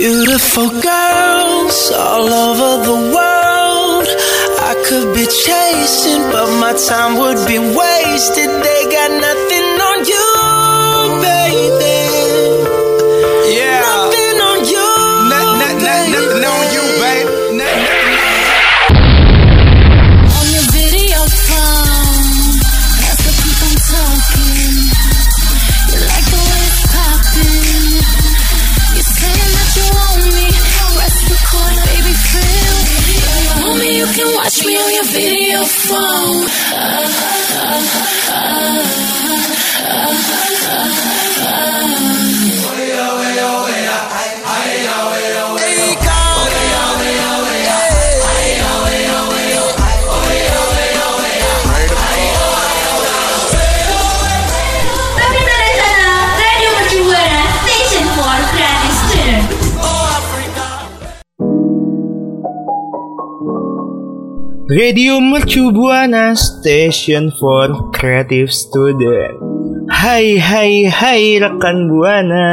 Beautiful girls all over the world. I could be chasing, but my time would be wasted. They got nothing me Radio Mercu Buana Station for Creative Student. Hai hai hai rekan Buana.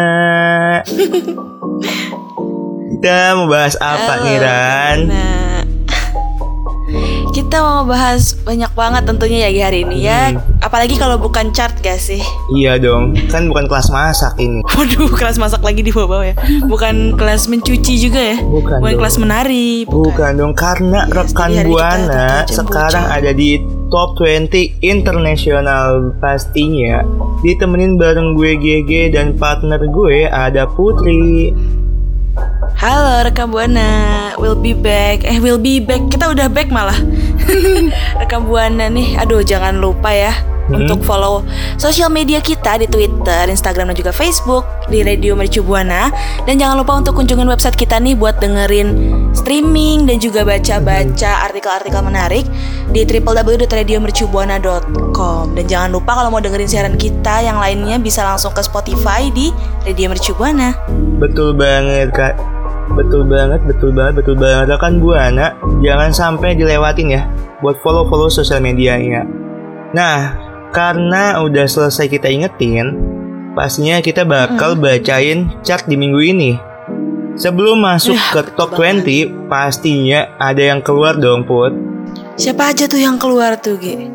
Kita mau bahas apa nih Ran? Nah, kita mau bahas banyak banget tentunya ya di hari ini ya. Hmm. Apalagi kalau bukan chart gak sih? Iya dong, kan bukan kelas masak ini. Waduh, kelas masak lagi di bawah ya. Bukan kelas mencuci juga ya. Bukan dong. kelas menari. Bukan dong, karena rekan hari kita Buana sekarang ada di top 20 internasional pastinya. Ditemenin bareng gue GG dan partner gue ada Putri. Halo rekam buana, will be back. Eh will be back. Kita udah back malah. rekam buana nih. Aduh jangan lupa ya Hmm. untuk follow sosial media kita di Twitter, Instagram dan juga Facebook di Radio Mercu Buana. Dan jangan lupa untuk kunjungin website kita nih buat dengerin streaming dan juga baca-baca artikel-artikel menarik di www.radiomercubuana.com. Dan jangan lupa kalau mau dengerin siaran kita yang lainnya bisa langsung ke Spotify di Radio Mercu Buana. Betul banget kak Betul banget, betul banget, betul banget. Rekan Buana Jangan sampai dilewatin ya Buat follow-follow sosial medianya. Nah, karena udah selesai kita ingetin Pastinya kita bakal bacain chart di minggu ini. Sebelum masuk Yah, ke top banget. 20 Pastinya ada yang keluar dong Put. Siapa aja tuh yang keluar tuh, Ge?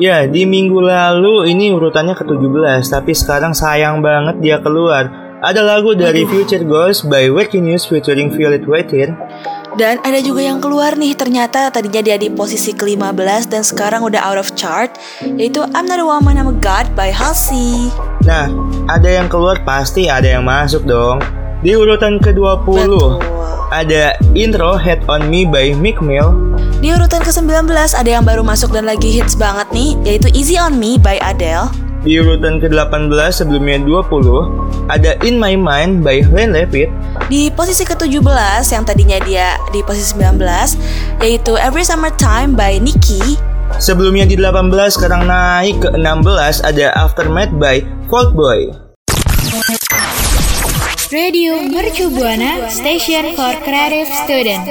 Ya, di minggu lalu ini urutannya ke-17 Tapi sekarang sayang banget dia keluar Ada lagu dari Future Ghost by Wacky News featuring Violet Whitehair Dan ada juga yang keluar nih ternyata tadinya dia di posisi ke-15 dan sekarang udah out of chart yaitu I'm Not a Woman I'm a God by Halsey. Nah, ada yang keluar pasti ada yang masuk dong. Di urutan ke-20 Betul. ada intro Head on Me by Meek Mill. Di urutan ke-19 ada yang baru masuk dan lagi hits banget nih yaitu Easy on Me by Adele. Di urutan ke-18 sebelumnya 20 ada In My Mind by Glenn Levitt. Di posisi ke-17 yang tadinya dia di posisi 19 yaitu Every Summer Time by Nicki. Sebelumnya di 18 sekarang naik ke 16 ada Aftermath by Fault Boy. Radio Mercu Buana, Station for Creative Student.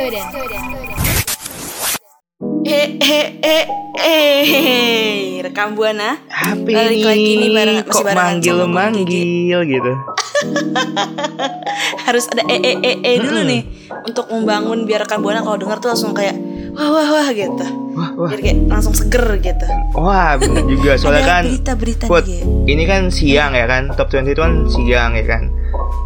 Eh eh eh eh rekam buana. Apa Balik ini? lagi nih bareng masih Kok Gigi. manggil-manggil gitu? harus ada e e e e dulu nih untuk membangun biar rekan buana kalau denger tuh langsung kayak wah wah wah gitu Wah, wah. biar kayak langsung seger gitu Wah, juga soalnya kan berita-berita Put, nih, Ge. ini kan siang ya kan, top 20 itu kan siang ya kan.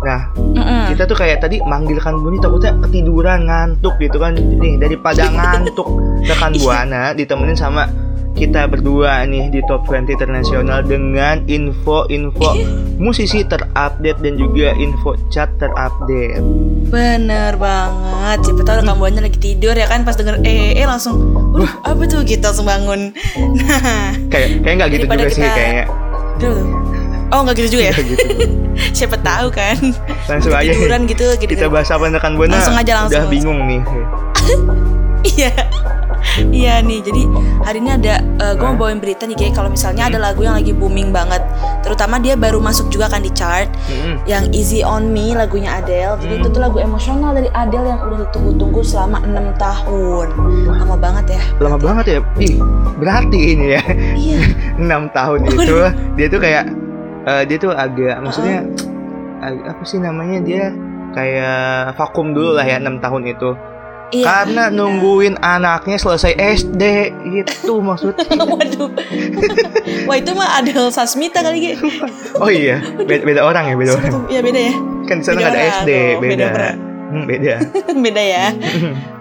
Nah, Mm-mm. kita tuh kayak tadi manggilkan Buni takutnya ketiduran ngantuk gitu kan nih daripada ngantuk rekan buana ditemenin sama kita berdua nih di top 20 internasional dengan info-info musisi terupdate dan juga info chat terupdate. bener banget siapa tahu rekan buana lagi tidur ya kan pas denger e e e langsung Waduh, apa tuh gitu langsung bangun nah Kayak kayak nggak gitu juga sih kita- kayaknya. aduh. oh nggak gitu juga ya Nggak gitu. siapa tahu kan Langsung aja tiduran gitu gitu kita bahas apa rekan buana. Langsung aja, langsung, Udah langsung. bingung nih. Iya. Iya nih, jadi hari ini ada gue mau bawain berita nih kayak kalau misalnya ada lagu yang lagi booming banget, terutama dia baru masuk juga kan di chart, Mm-mm. yang Easy on Me lagunya Adele. Jadi itu tuh lagu emosional dari Adele yang udah ditunggu-tunggu selama enam tahun, lama banget ya. Lama banget ya. Ih, berarti ini ya. Iya. 6 tahun itu dia tuh kayak eh, dia tuh agak maksudnya ag- apa sih namanya dia kayak vakum dulu lah ya enam tahun itu. Iya. Karena nungguin anaknya selesai SD itu maksudnya. Waduh. Wah itu mah Adel Sasmita kali Ge. Oh iya, beda, beda orang ya, beda orang. Iya beda ya. Kan di sana Beda ada orang SD, dong, beda beda. Hmm, beda. beda ya.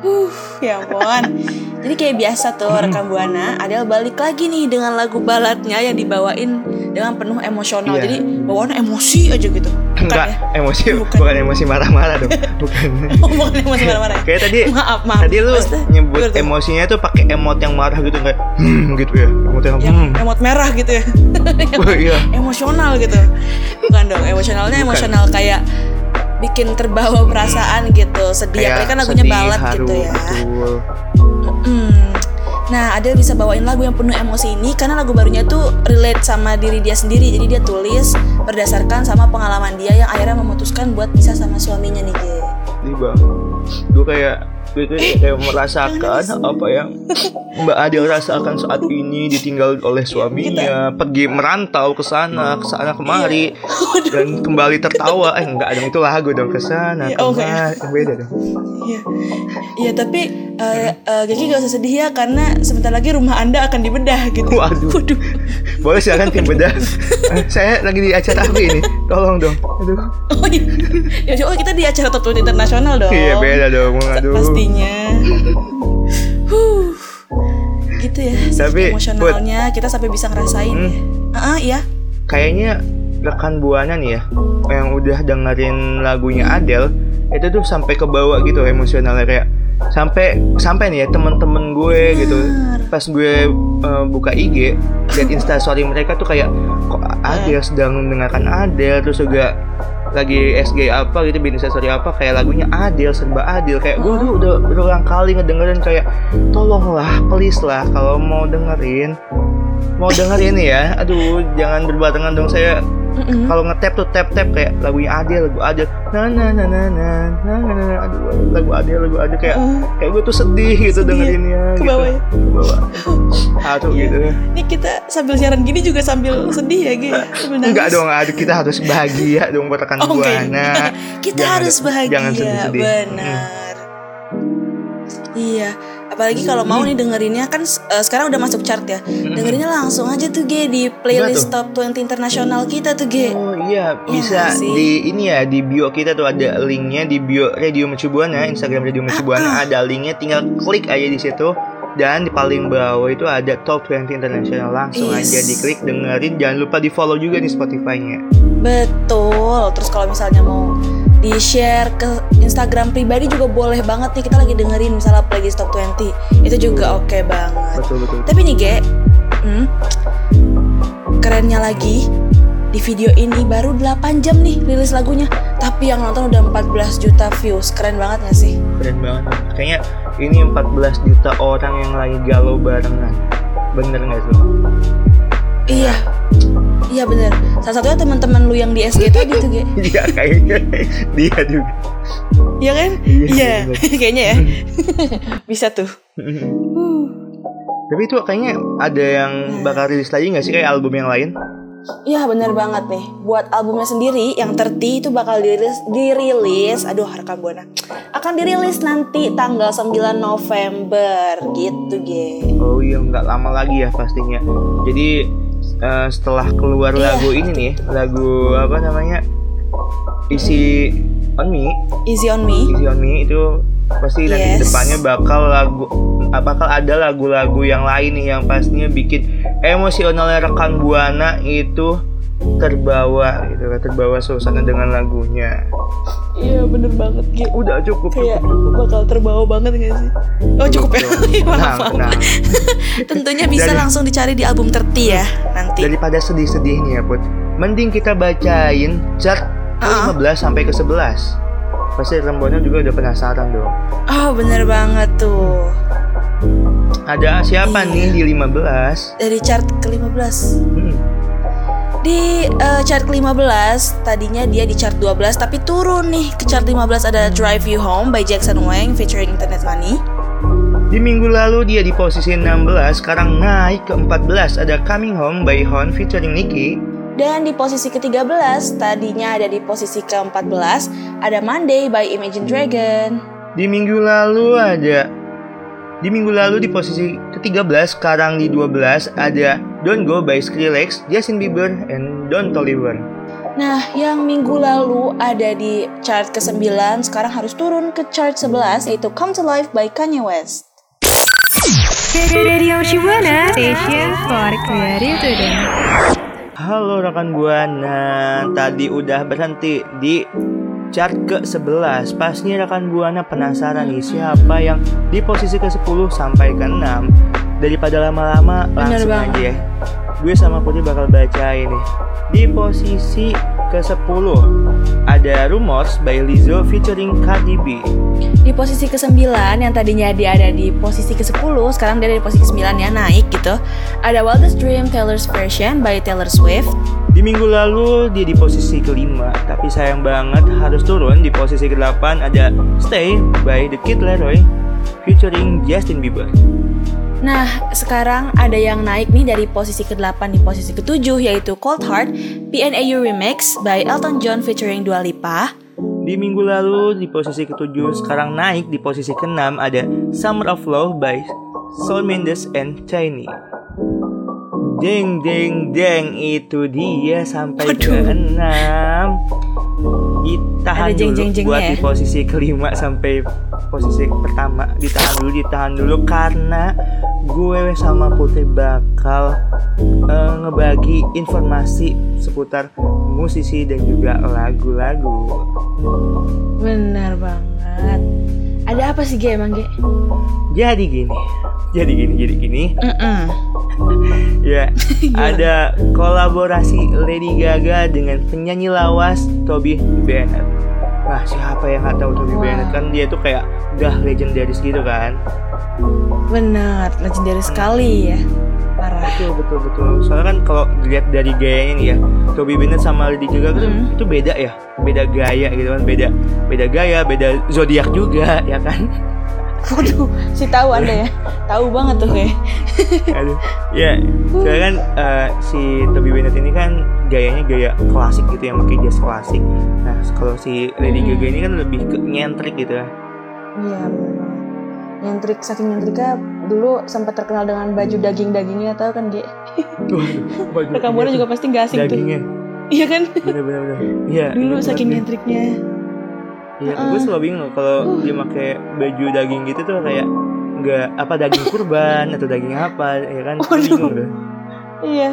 Huh, ya ampun. Jadi kayak biasa tuh Hmm. rekam buana, Adele balik lagi nih dengan lagu baladnya yang dibawain dengan penuh emosional. Iya. Jadi bawaannya emosi aja gitu. Bukan Enggak, ya? emosi Bukan. bukan, emosi marah-marah dong. Bukan. Oh, bukan emosi marah-marah. ya? Kayak tadi Maaf, maaf. Tadi lu Maksudnya, nyebut tuh? emosinya tuh pakai emot yang marah gitu kayak hmm gitu ya. Emot yang yang hmm. emot merah gitu ya. Oh, iya. emosional gitu. Bukan dong, emosionalnya Bukan. emosional kayak bikin terbawa perasaan gitu. Sedih apalagi kan lagunya sedih, balad haru, gitu ya. Betul. Hmm. Nah, Adele bisa bawain lagu yang penuh emosi ini karena lagu barunya tuh relate sama diri dia sendiri. Jadi dia tulis berdasarkan sama pengalaman dia yang akhirnya memutuskan buat pisah sama suaminya nih, Ge. Banget. Gue kayak gue kayak, kayak merasakan apa yang Mbak Adele rasakan saat ini ditinggal oleh suaminya, pergi merantau ke sana, ke sana kemari dan kembali tertawa. Eh enggak dong itu lagu dong ke sana Iya, oh, enggak kemari. Beda dong. Iya. Iya, tapi eh eh, Geki gak usah sedih ya karena sebentar lagi rumah Anda akan dibedah gitu. Waduh. Waduh. Boleh silakan tim bedah. Eh, Saya lagi di acara apa ini? Tolong dong. Aduh. Oh iya. Ya, oh kita di acara 20 internasional dong. Iya beda dong. Aduh. Pastinya. Huh. Gitu ya. Tapi, emosionalnya kita sampai bisa ngerasain Hmm. ya. Ah, iya. Kayaknya rekan buana nih ya yang udah dengerin lagunya Adele itu tuh sampai ke bawah gitu emosionalnya kayak sampai sampai nih ya temen-temen gue gitu. Pas gue eh, buka IG lihat instastory mereka tuh kayak kok Adele sedang mendengarkan Adele? Terus juga lagi SG apa gitu bikin instastory apa kayak lagunya Adele serba Adele. Kayak gue tuh udah berulang kali ngedengerin kayak tolonglah please lah kalau mau dengerin. Mau dengerin ya. Aduh jangan berbarengan dong. Saya Mm-mm. kalau ngetap tuh tap tap kayak lagunya Adele lagu Adele na na na na na na na na aduh lagu Adele lagu Adele kayak Uh, kayak gue tuh sedih gitu Sedih ya? dengerinnya Ke gitu bawah ya? ke bawah Haru Iya. gitu Ini kita sambil siaran gini juga sambil sedih ya, nangis. enggak dong aduh kita harus bahagia dong buat rekan Oh, Oke. buana Kita Jangan- harus bahagia. jangan sedih-sedih. Benar. Iya. Apalagi kalau mau nih dengerinnya kan eh, sekarang udah masuk chart ya. Dengerinnya langsung aja tuh Ge di playlist Top 20 internasional kita tuh Ge. Oh iya bisa nggak sih? di ini ya di bio kita tuh ada linknya di bio Radio Mercubuana Instagram Radio Ah, Mercubuana ada linknya tinggal klik aja di situ dan di paling bawah itu ada Top 20 International langsung Yes. aja diklik dengerin jangan lupa di follow juga di Spotify-nya. Betul. Terus kalau misalnya mau di share ke Instagram pribadi juga boleh banget nih kita lagi dengerin misalnya playlist Top 20. Itu juga oke banget. Betul betul. Tapi nih Ge, hmm, kerennya lagi di video ini baru 8 jam nih rilis lagunya Tapi yang nonton udah 14 juta views Keren banget gak sih? Keren banget. Kayaknya ini 14 juta orang yang lagi galau barengan. Bener nggak tuh? Iya Iya bener Salah satunya teman-teman lu yang di SG tadi tuh Ge Iya kayaknya dia juga. Iya kan? Iya, Iya bener. Kayaknya ya Bisa tuh Tapi itu kayaknya ada yang bakal rilis lagi nggak sih kayak album yang lain? Iya bener banget nih Buat albumnya sendiri yang 30 itu bakal dirilis, dirilis Aduh rekam buana Akan dirilis nanti tanggal 9 November Gitu Ge Oh iya nggak lama lagi ya pastinya. Jadi eh, setelah keluar Iya, lagu ini nih, lagu apa namanya? Isi on me, Easy on me isi on me itu pasti nanti Yes. depannya bakal lagu bakal ada lagu-lagu yang lain nih yang pastinya bikin emosionalnya rekan buana itu terbawa gitu kan terbawa suasana dengan lagunya. Iya bener banget Ge udah cukup Kayak cukup. bakal terbawa banget gak sih? Oh cukup ya? Iya, maaf, nah, nah. Tentunya bisa Dari- langsung dicari di album terti ya nanti. Daripada sedih-sedih nih ya Put. Mending kita bacain chart Ah. 15 sampai ke 11 pasti rembuannya juga udah penasaran dong. Oh bener banget tuh. Ada siapa Iya. nih di 15 Dari chart ke-15 hmm. Di eh, chart ke-15 Tadinya dia di chart 12 Tapi turun nih ke chart 15 ada Drive You Home by Jackson Wang Featuring Internet Money di minggu lalu dia di posisi 16 sekarang naik ke 14 ada Coming Home by Hon featuring Nicki Dan di posisi ke-13, tadinya ada di posisi ke-14, ada Monday by Imagine Dragon. Di minggu lalu ada di minggu lalu di posisi ke-13 sekarang di 12 ada Don't Go by Skrillex, Justin Bieber, and Don Toliver. Nah, yang minggu lalu ada di chart ke-9, sekarang harus turun ke chart 11, yaitu Come to Life by Kanye West. Radio Shibuana Station for Creative Today. Halo rekan Buana, tadi udah berhenti di chart ke-11 Pasti rekan Buana penasaran nih siapa yang di posisi ke-10 sampai ke-6 Daripada lama-lama Bener langsung banget. aja ya Gue sama Putri bakal baca ini Di posisi ke-10 ada Rumors by Lizzo featuring Cardi B Di posisi ke-9 yang tadinya dia ada di posisi ke-10, sekarang dia ada di posisi ke-9 ya, naik gitu. Ada Wildest Dream Taylor's Version by Taylor Swift. Di minggu lalu dia di posisi kelima, tapi sayang banget harus turun di posisi ke-8 ada Stay by The Kid Laroi featuring Justin Bieber. Nah, sekarang ada yang naik nih dari posisi ke-8 di posisi ke-7 yaitu Cold Heart PNAU Remix by Elton John featuring Dua Lipa. Di minggu lalu di posisi ke-7, sekarang naik di posisi ke-6 ada Summer of Love by Shawn Mendes and Tiny. Deng deng deng itu dia sampai ke-6. Ditahan Ada dulu jeng-jeng-jengnya buat di ya? posisi kelima sampai posisi pertama ditahan dulu ditahan dulu karena gue sama Putri bakal eh, ngebagi informasi seputar musisi dan juga lagu-lagu. Benar banget. Ada apa sih Ge emang Ge? Jadi gini, jadi gini, jadi gini. Mm-mm. Ya, ada kolaborasi Lady Gaga dengan penyanyi lawas Toby Bennett. Nah, siapa yang nggak tahu Toby. Bennett kan dia tuh kayak udah legendaris gitu kan. Benar, legendary sekali ya. Parah. Betul, betul, betul. Soalnya kan kalau dilihat dari gayanya nih ya, Toby Bennett sama Lady Gaga tuh Hmm. itu beda ya, beda gaya gitu kan, beda beda gaya, beda zodiak juga ya kan. Waduh, si tahu Anda ya. Tahu banget tuh kayak. Aduh, ya, soalnya kan eh, si Toby Bennett ini kan gayanya gaya klasik gitu ya, pakai jas klasik. Nah, kalau si Lady Gaga ini kan lebih ke nyentrik gitu ya. Iya, benar. Nyentrik saking nyentriknya dulu sempat terkenal dengan baju daging-dagingnya tahu kan Ge? Waduh, baju Buana juga pasti nggak asing tuh. dagingnya. Iya kan? Bener bener bener. Iya. Dulu saking nyentriknya. Iya, gue Uh-uh. selalu bingung kalau dia pakai baju daging gitu tuh kayak nggak apa daging kurban atau daging apa ya kan Gue Waduh. bingung deh. Iya.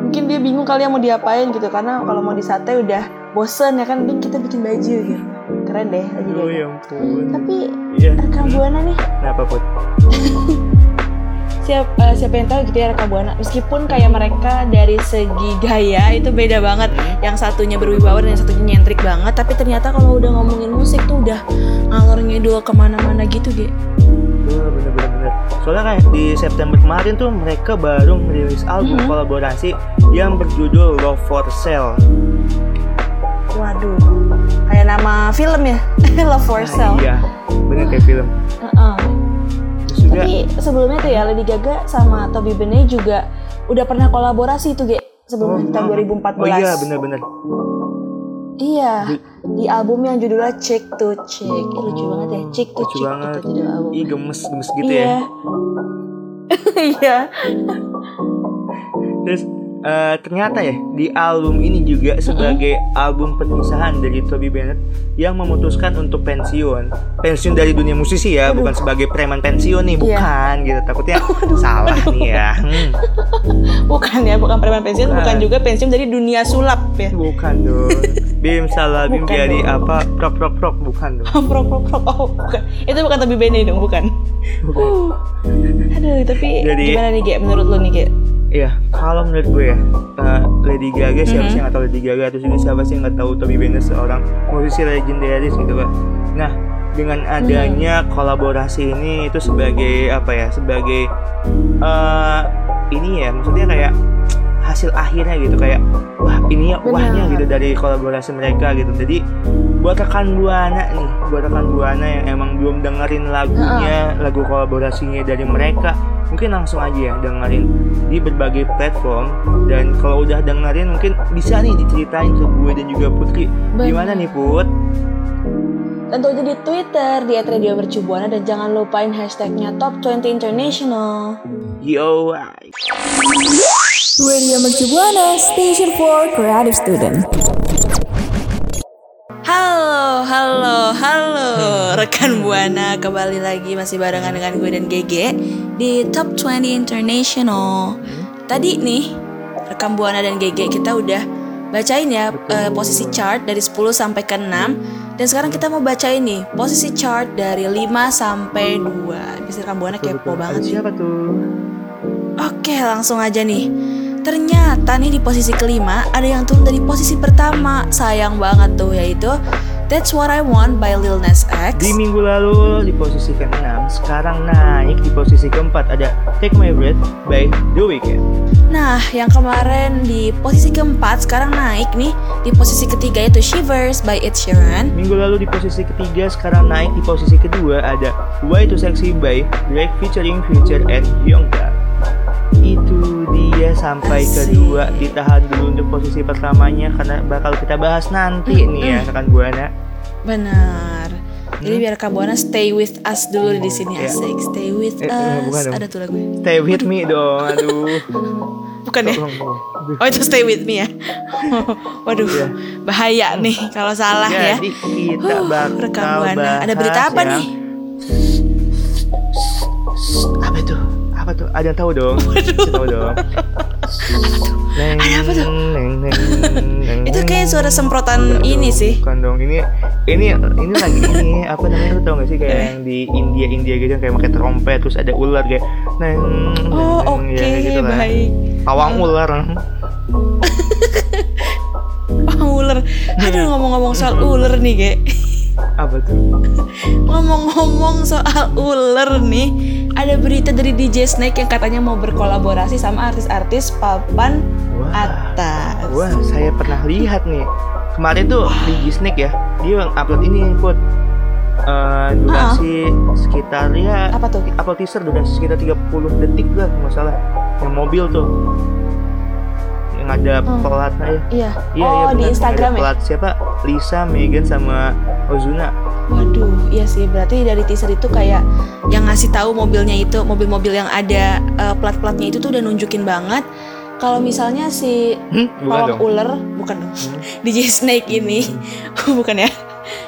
Mungkin dia bingung kali ya mau diapain gitu karena kalau mau di sate udah bosen ya kan Bing kita bikin baju gitu. Keren deh lagi Oh ya ampun. Tapi Iya. rekam buana nih Kenapa put? siap eh, siapa yang tahu gitu ya rekam buana meskipun kayak mereka dari segi gaya itu beda banget yang satunya berwibawa dan yang satunya nyentrik banget tapi ternyata kalau udah ngomongin musik tuh udah ngalor ngidul ke mana-mana gitu ge Soalnya kayak di September kemarin tuh mereka baru merilis album Mhm. kolaborasi yang berjudul Love for Sale. waduh kayak nama film ya Love for Ah, Sale iya, bener kayak film. Heeh. Terus juga Tapi sebelumnya tuh ya Lady Gaga sama Toby Bennett juga udah pernah kolaborasi tuh Ge sebelumnya tahun 2014. Oh iya bener-bener. Iya, di album yang judulnya Check to Check. Ih, lucu banget ya, Check to Check banget. itu judul album. Ih gemes gemes gitu iya. ya. Iya. Terus eh, ternyata ya di album ini juga sebagai album perpisahan dari Toby Bennett yang memutuskan untuk pensiun. Pensiun dari dunia musisi ya, bukan sebagai preman pensiun nih, Iya. bukan gitu. Takutnya salah nih ya. Hmm, Bukan ya, bukan preman pensiun, Bukan. bukan juga pensiun dari dunia sulap ya. bukan dong. Bim salah. Bim jadi apa? Prok prok prok. Bukan dong. prok prok prok oh bukan. Itu bukan Toby Bennett dong bukan. Uh, aduh tapi Jadi- gimana nih Ge menurut lo nih Ge Iya, kalau menurut gue ya, eh, Lady Gaga siapa Mhm. sih yang nggak tahu Lady Gaga? Terus juga siapa sih yang nggak tahu Toby Bennett seorang musisi legendaris gitu kan. Nah, dengan adanya kolaborasi ini itu sebagai apa ya? Sebagai eh ini ya, maksudnya kayak hasil akhirnya gitu kayak wah ini ya wahnya gitu dari kolaborasi mereka gitu. Jadi buat rekan buana nih buat rekan buana yang emang belum dengerin lagunya lagu kolaborasinya dari mereka mungkin langsung aja ya dengerin di berbagai platform. Dan kalau udah dengerin mungkin bisa nih diceritain ke gue dan juga Putri. Gimana nih Put? Tentu aja di Twitter di @radiomercubuana dan jangan lupain hashtagnya Top 20 International. yo Radio Mercubuana Station for Creative Student. Halo, halo, halo rekan Buana kembali lagi masih barengan dengan gue dan GG di Top 20 International. Tadi nih rekan Buana dan GG kita udah bacain ya eh, posisi chart dari 10 sampai ke 6 dan sekarang kita mau bacain nih posisi chart dari 5 sampai 2. Bisa rekan Buana kepo banget sih. siapa tuh Oke, langsung aja nih. Ternyata nih di posisi kelima ada yang turun dari posisi pertama. Sayang banget tuh yaitu That's What I Want by Lil Nas X. Di minggu lalu di posisi ke-6, sekarang naik di posisi keempat ada Take My Breath by The Weeknd. Nah, yang kemarin di posisi keempat sekarang naik nih di posisi ketiga yaitu Shivers by Ed Sheeran. Minggu lalu di posisi ketiga, sekarang naik di posisi kedua ada Way Too Sexy by Drake featuring Future and Youngda. Itu dia sampai kedua ditahan dulu untuk posisi pertamanya karena bakal kita bahas nanti nih ya rekan buana. Benar. Jadi biar Kak Buana stay with us dulu di sini Iya. asik. Stay with Eh, eh, us. bukan. Ada tuh lagunya. Stay with me dong, aduh. Bukan ya? Oh itu stay with me ya. Waduh, Iya. bahaya nih kalau salah ya. Kita bakal rekan Buana. Ada berita apa yang- nih? Apa itu? Apa tuh? Ada yang tahu dong? Tahu dong. Neng, Ada apa tuh? neng, neng, neng, Itu kayak suara semprotan ini dong, sih. Bukan dong. Ini ini ini lagi ini apa namanya lu tau gak sih kayak Eh. yang di India India gitu kayak pakai trompet terus ada ular kayak neng neng, Oh oke ya, kayak gitu baik. Pawang ular. Oh, ular. Aduh ngomong-ngomong soal ular nih, Ge. Apa tuh? Ngomong-ngomong soal ular nih, ada berita dari DJ Snake yang katanya mau berkolaborasi sama artis-artis papan Wah. atas. Wah, saya pernah lihat nih. Kemarin tuh di Gisnik ya, dia upload ini put Eh, durasi sekitar ya Apa tuh? upload teaser durasi sekitar 30 detik lah nggak salah yang mobil tuh yang ada Hmm. pelatnya ya Iya. iya oh, iya di. Instagram ya? pelat siapa Lisa Megan sama Ozuna Waduh, iya sih. Berarti dari teaser itu kayak yang ngasih tahu mobilnya itu, mobil-mobil yang ada eh, plat-platnya itu tuh udah nunjukin banget kalau misalnya si hmm, pawang Hmm. ular bukan dong DJ Snake ini bukan ya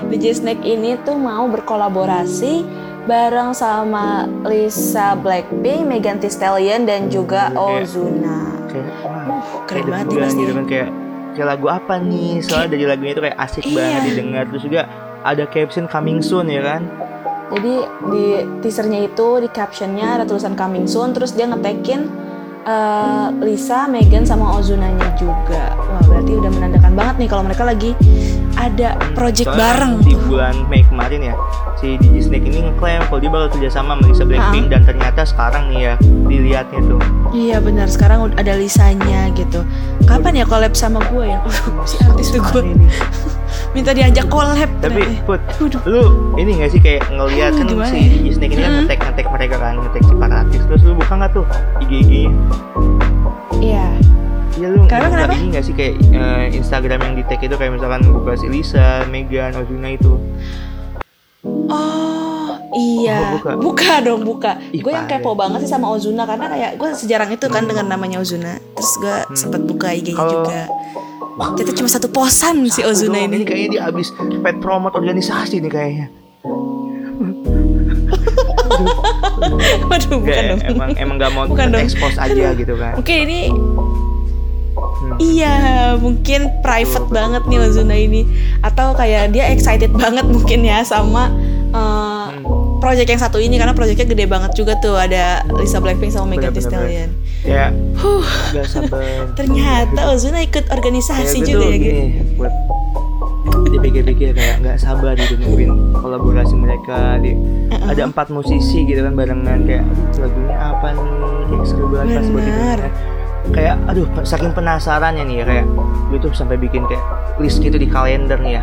DJ Snake ini tuh mau berkolaborasi bareng sama Lisa Blackpink, Megan Thee Stallion dan juga Kayak- Ozuna. kayak wah Uh, keren banget nih pasti. gitu kan kayak kayak lagu apa nih soalnya dari lagunya itu kayak asik Iya. banget didengar terus juga ada caption coming soon ya kan Jadi di teasernya itu di captionnya ada tulisan coming soon, terus dia ngetekin eh, Lisa, Megan sama Ozunanya juga. Wah berarti udah menandakan banget nih kalau mereka lagi ada project Soalnya bareng di bulan Mei kemarin ya si DJ Snake ini ngeklaim kalau dia bakal kerja sama sama Lisa Blackpink dan ternyata sekarang nih ya dilihatnya tuh Iya benar sekarang udah ada Lisanya gitu. Kapan ya collab sama gue ya? Si artis tuh gue minta diajak collab. tapi ternyata. Put Aduh. lu ini gak sih kayak ngeliat kan gimana si ya? DJ Snake ini kan Hmm. ngetek ngetek mereka kan ngetek si para artis terus lu buka nggak tuh IG nya Iya. Iya lu buka kenapa? ini gak sih kayak eh, Instagram yang di tag itu kayak misalkan buka si Lisa, Megan, Ozuna itu Oh iya, Oh, buka. buka dong buka. Gue yang kepo banget sih sama Ozuna karena kayak gue sejarang itu kan dengan namanya Ozuna. Terus gue sempet buka IG-nya Hmm. Kalau- juga. Ternyata cuma satu posan si Ozuna Aduh, ini. kayaknya dia abis pet promote organisasi nih kayaknya Waduh, bukan dong. emang emang gak mau Bukan dong. expose aja gitu kan Mungkin ini Hmm. Iya, mungkin private banget nih Ozuna ini. Atau kayak dia excited banget mungkin ya sama uh, project yang satu ini. Karena projectnya gede banget juga tuh. Ada Lisa Blackpink sama Megan Thee. Stallion. Ya. Sabar. Ternyata Ozuna ikut organisasi gue juga ya gitu buat dipikir-pikir kayak nggak sabar gitu nungguin kolaborasi mereka di ada empat musisi gitu kan barengan kayak lagunya apa nih kayak seru banget pas buat kayak aduh saking penasarannya nih ya kayak gue tuh sampai bikin kayak list gitu di kalender nih ya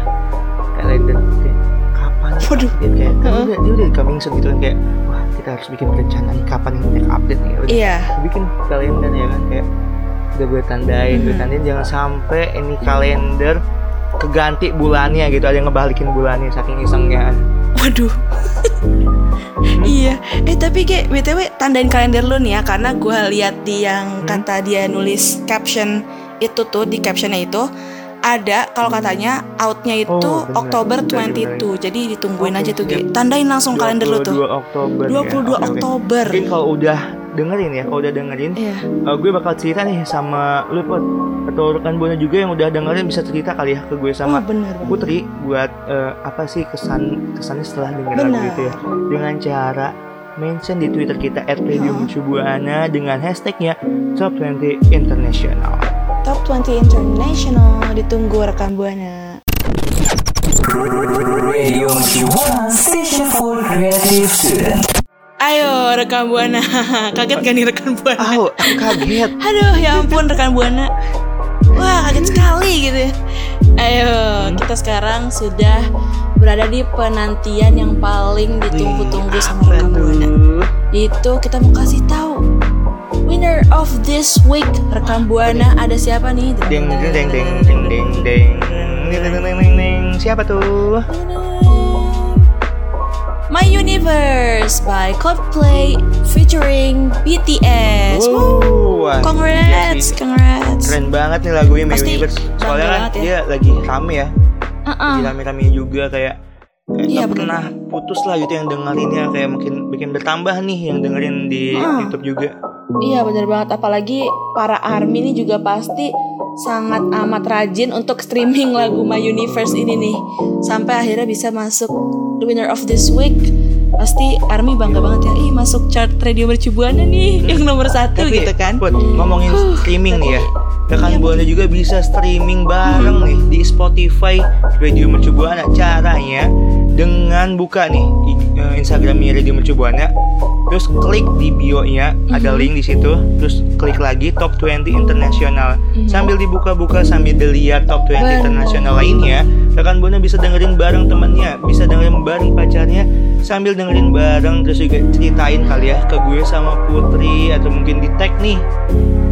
kalender kayak kapan nih Waduh. update kayak kan udah dia udah coming soon gitu kan kayak wah kita harus bikin rencana nih kapan nih next update nih udah Iya. bikin kalender ya kan kayak udah gue tandain gue Hmm. tandain jangan sampai ini kalender keganti bulannya gitu ada yang ngebalikin bulannya saking isengnya Waduh. iya. Eh tapi kayak btw tandain kalender lu nih ya karena gua lihat di yang kata dia nulis caption itu tuh di captionnya itu ada kalau katanya outnya itu Oh, bener. Oktober Bener, 22 jadi ditungguin Oke, aja tuh. Gi. tandain langsung kalender lu tuh 22 Oktober ya. 22 Oke, oke. Oktober mungkin kalau udah dengerin ya kalau udah dengerin. Iya. Eh, gue bakal cerita nih sama lu Pot. Atau rekan buana juga yang udah dengerin bisa cerita kali ya ke gue oh sama bener. Bang. Putri buat eh, apa sih kesan kesannya setelah denger lagu Benar. itu ya. Dengan cara mention di Twitter kita @radiomercubuana dengan hashtagnya Top 20 International. Top 20 International ditunggu rekan buana Ayo rekan buana kaget gak nih rekan buana Oh, aku kaget. Aduh ya ampun rekan buana Wah kaget sekali gitu ya Ayo kita sekarang sudah berada di penantian yang paling ditunggu-tunggu sama rekan buana? Itu kita mau kasih tahu Winner of this week rekan buana ada siapa nih? Ding ding ding ding ding ding ding ding ding ding ding ding. Siapa tuh? My Universe by Coldplay featuring BTS. Woo. Wah, Congrats, iya congrats. Keren banget nih lagunya My Pasti Universe. Soalnya kan ya. dia lagi rame ya. Uh-uh. Lagi rame-rame juga kayak kayak Iya, pernah putus lah gitu yang dengerinnya kayak makin bikin bertambah nih yang dengerin di Ah. YouTube juga. Iya bener banget apalagi para ARMY ini juga pasti sangat amat rajin untuk streaming lagu My Universe ini nih. Sampai akhirnya bisa masuk the winner of this week. Pasti ARMY bangga banget ya. Ih masuk chart radio mercubuana nih yang nomor satu Tapi, gitu kan. Put, ngomongin streaming nih ya. Iya, Rekan Buana juga bisa streaming bareng nih di Spotify Radio Mercu Buana. Caranya dengan buka nih eh, Instagramnya Radio Mercu Buana, terus klik di bio-nya ada Mhm. link di situ, terus klik lagi Top 20 Internasional. Mhm. Sambil dibuka-buka sambil dilihat Top 20 Benar. Internasional lainnya, rekan Buana bisa dengerin bareng temennya, bisa dengerin bareng pacarnya, sambil dengerin bareng terus juga ceritain kali ya ke gue sama Putri atau mungkin di tag nih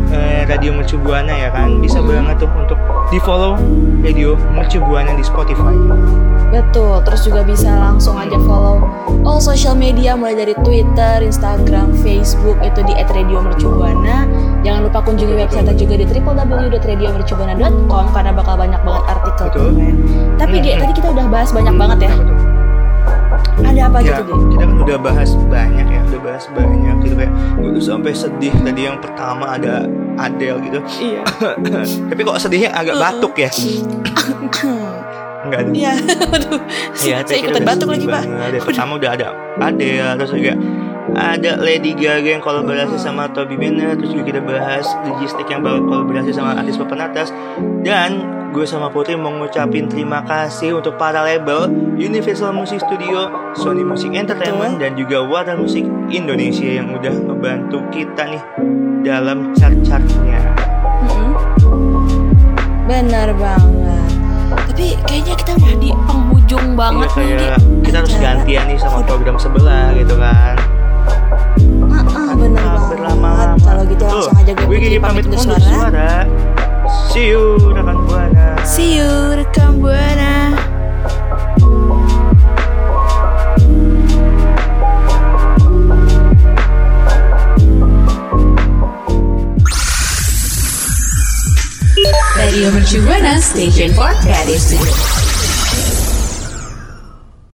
eh, Radio Mercu Buana ya kan bisa banget tuh untuk di follow Radio Mercu Buana di Spotify Betul, terus juga bisa langsung aja media mulai dari Twitter, Instagram, Facebook itu di @radiomercubuana. Jangan lupa kunjungi website juga di www.radiomercubuana.com karena bakal banyak banget artikel. Betul. Tapi Hmm. tadi kita udah bahas banyak banget ya. Ada apa ya, gitu, Ge? kita kan udah bahas banyak ya udah bahas banyak gitu kayak gue tuh sampai sedih tadi yang pertama ada Adele gitu Iya. tapi kok sedihnya agak batuk ya enggak ada Iya, aduh. Iya, Saya ikutan batuk lagi, Pak. Ada pertama udah ada Adele, terus juga ada Lady Gaga yang kolaborasi sama Toby Bennett, terus juga kita bahas Logistik yang bakal kolaborasi sama artis papan atas dan gue sama Putri mau ngucapin terima kasih untuk para label Universal Music Studio, Sony Music Entertainment dan juga Warner Music Indonesia yang udah ngebantu kita nih dalam chart-chartnya. Mm-mm. Benar banget. Tapi kayaknya kita udah di penghujung banget Iya, nih. kita harus gantian nih sama program sebelah gitu kan. Heeh, bener Ah, banget. berlama-lama. Kalau gitu Tuh, langsung aja gue Gigi pamit undur undur suara. suara. See you rekan buana. See you rekam buana. Radio Maturana Station for Paris.